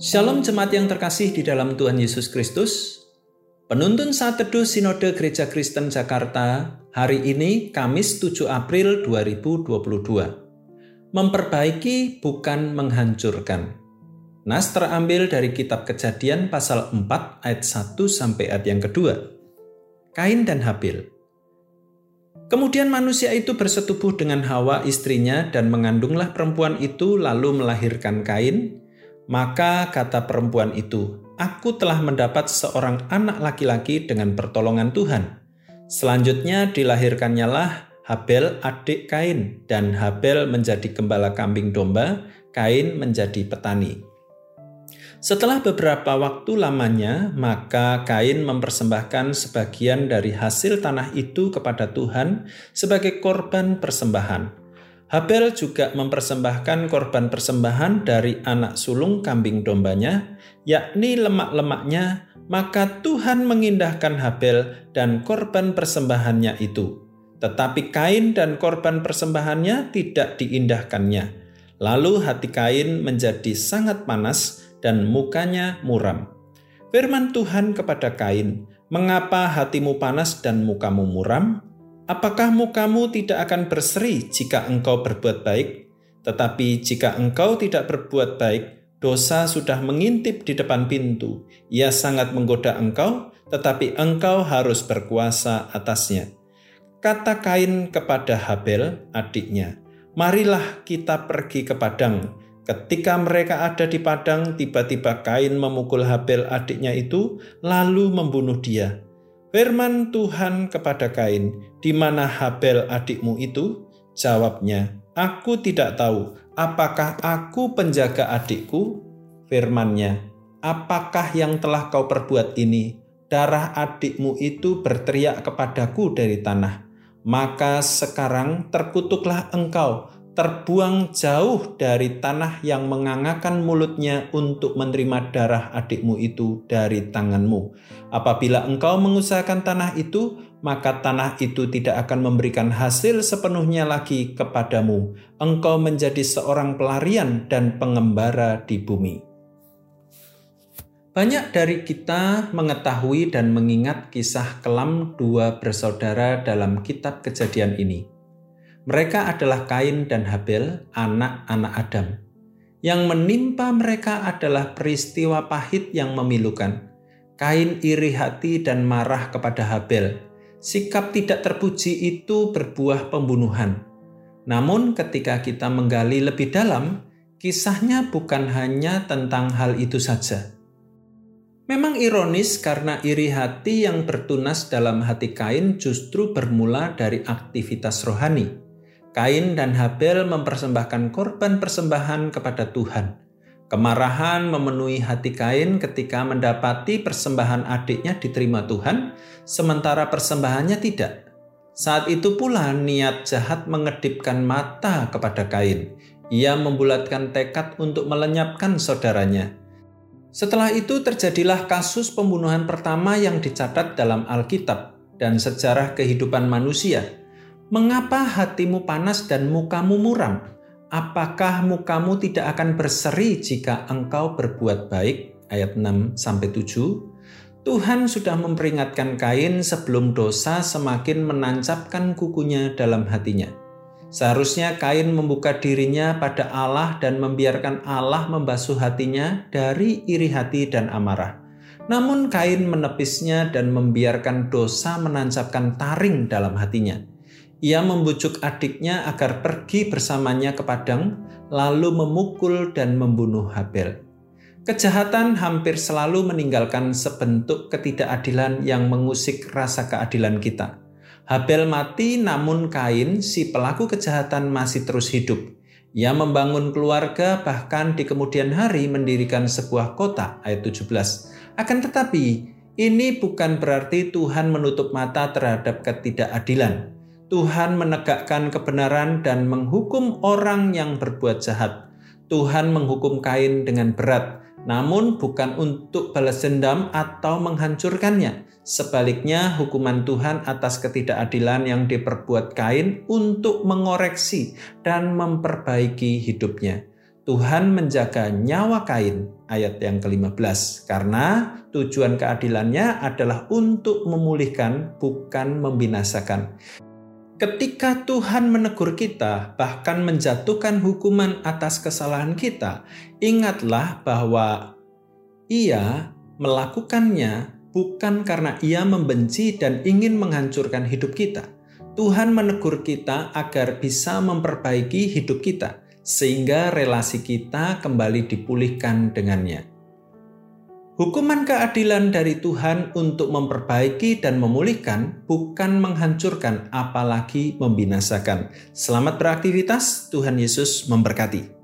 Shalom jemaat yang terkasih di dalam Tuhan Yesus Kristus. Penuntun saat teduh Sinode Gereja Kristen Jakarta hari ini Kamis 7 April 2022. Memperbaiki bukan menghancurkan. Nas terambil dari kitab Kejadian pasal 4 ayat 1 sampai ayat yang kedua. Kain dan Habil. Kemudian manusia itu bersetubuh dengan Hawa istrinya dan mengandunglah perempuan itu lalu melahirkan Kain. Maka kata perempuan itu, Aku telah mendapat seorang anak laki-laki dengan pertolongan Tuhan. Selanjutnya dilahirkannya lah Habel adik Kain dan Habel menjadi gembala kambing domba, Kain menjadi petani. Setelah beberapa waktu lamanya, maka Kain mempersembahkan sebagian dari hasil tanah itu kepada Tuhan sebagai korban persembahan. Habel juga mempersembahkan korban persembahan dari anak sulung kambing dombanya, yakni lemak-lemaknya, maka Tuhan mengindahkan Habel dan korban persembahannya itu. Tetapi Kain dan korban persembahannya tidak diindahkannya. Lalu hati Kain menjadi sangat panas, dan mukanya muram. Firman Tuhan kepada Kain, "Mengapa hatimu panas dan mukamu muram? Apakah mukamu tidak akan berseri jika engkau berbuat baik? Tetapi jika engkau tidak berbuat baik, dosa sudah mengintip di depan pintu. Ia sangat menggoda engkau, tetapi engkau harus berkuasa atasnya." Kata Kain kepada Habel, adiknya, "Marilah kita pergi ke padang." Ketika mereka ada di padang, tiba-tiba Kain memukul Habel adiknya itu, lalu membunuh dia. Firman Tuhan kepada Kain, "Di mana Habel adikmu itu?" Jawabnya, "Aku tidak tahu. Apakah aku penjaga adikku?" Firmannya, "Apakah yang telah kau perbuat ini? Darah adikmu itu berteriak kepadaku dari tanah. Maka sekarang terkutuklah engkau." Terbuang jauh dari tanah yang mengangakan mulutnya untuk menerima darah adikmu itu dari tanganmu. Apabila engkau mengusahakan tanah itu, maka tanah itu tidak akan memberikan hasil sepenuhnya lagi kepadamu. Engkau menjadi seorang pelarian dan pengembara di bumi. Banyak dari kita mengetahui dan mengingat kisah kelam dua bersaudara dalam kitab kejadian ini. Mereka adalah Kain dan Habel, anak-anak Adam. Yang menimpa mereka adalah peristiwa pahit yang memilukan. Kain iri hati dan marah kepada Habel. Sikap tidak terpuji itu berbuah pembunuhan. Namun, ketika kita menggali lebih dalam, kisahnya bukan hanya tentang hal itu saja. Memang ironis karena iri hati yang bertunas dalam hati Kain justru bermula dari aktivitas rohani. Kain dan Habel mempersembahkan korban persembahan kepada Tuhan. Kemarahan memenuhi hati Kain ketika mendapati persembahan adiknya diterima Tuhan, sementara persembahannya tidak. Saat itu pula niat jahat mengedipkan mata kepada Kain. Ia membulatkan tekad untuk melenyapkan saudaranya. Setelah itu terjadilah kasus pembunuhan pertama yang dicatat dalam Alkitab dan sejarah kehidupan manusia – Mengapa hatimu panas dan mukamu muram? Apakah mukamu tidak akan berseri jika engkau berbuat baik? Ayat 6 sampai 7. Tuhan sudah memperingatkan Kain sebelum dosa semakin menancapkan kukunya dalam hatinya. Seharusnya Kain membuka dirinya pada Allah dan membiarkan Allah membasuh hatinya dari iri hati dan amarah. Namun Kain menepisnya dan membiarkan dosa menancapkan taring dalam hatinya. Ia membujuk adiknya agar pergi bersamanya ke padang, lalu memukul dan membunuh Habel. Kejahatan hampir selalu meninggalkan sebentuk ketidakadilan yang mengusik rasa keadilan kita. Habel mati, namun Kain, si pelaku kejahatan, masih terus hidup. Ia membangun keluarga, bahkan di kemudian hari mendirikan sebuah kota. Ayat 17. Akan tetapi, ini bukan berarti Tuhan menutup mata terhadap ketidakadilan. Tuhan menegakkan kebenaran dan menghukum orang yang berbuat jahat. Tuhan menghukum Kain dengan berat, namun bukan untuk balas dendam atau menghancurkannya. Sebaliknya, hukuman Tuhan atas ketidakadilan yang diperbuat Kain untuk mengoreksi dan memperbaiki hidupnya. Tuhan menjaga nyawa Kain, ayat yang ke-15, karena tujuan keadilannya adalah untuk memulihkan, bukan membinasakan. Ketika Tuhan menegur kita, bahkan menjatuhkan hukuman atas kesalahan kita, ingatlah bahwa Ia melakukannya bukan karena Ia membenci dan ingin menghancurkan hidup kita. Tuhan menegur kita agar bisa memperbaiki hidup kita sehingga relasi kita kembali dipulihkan dengannya. Hukuman keadilan dari Tuhan untuk memperbaiki dan memulihkan, bukan menghancurkan, apalagi membinasakan. Selamat beraktivitas, Tuhan Yesus memberkati.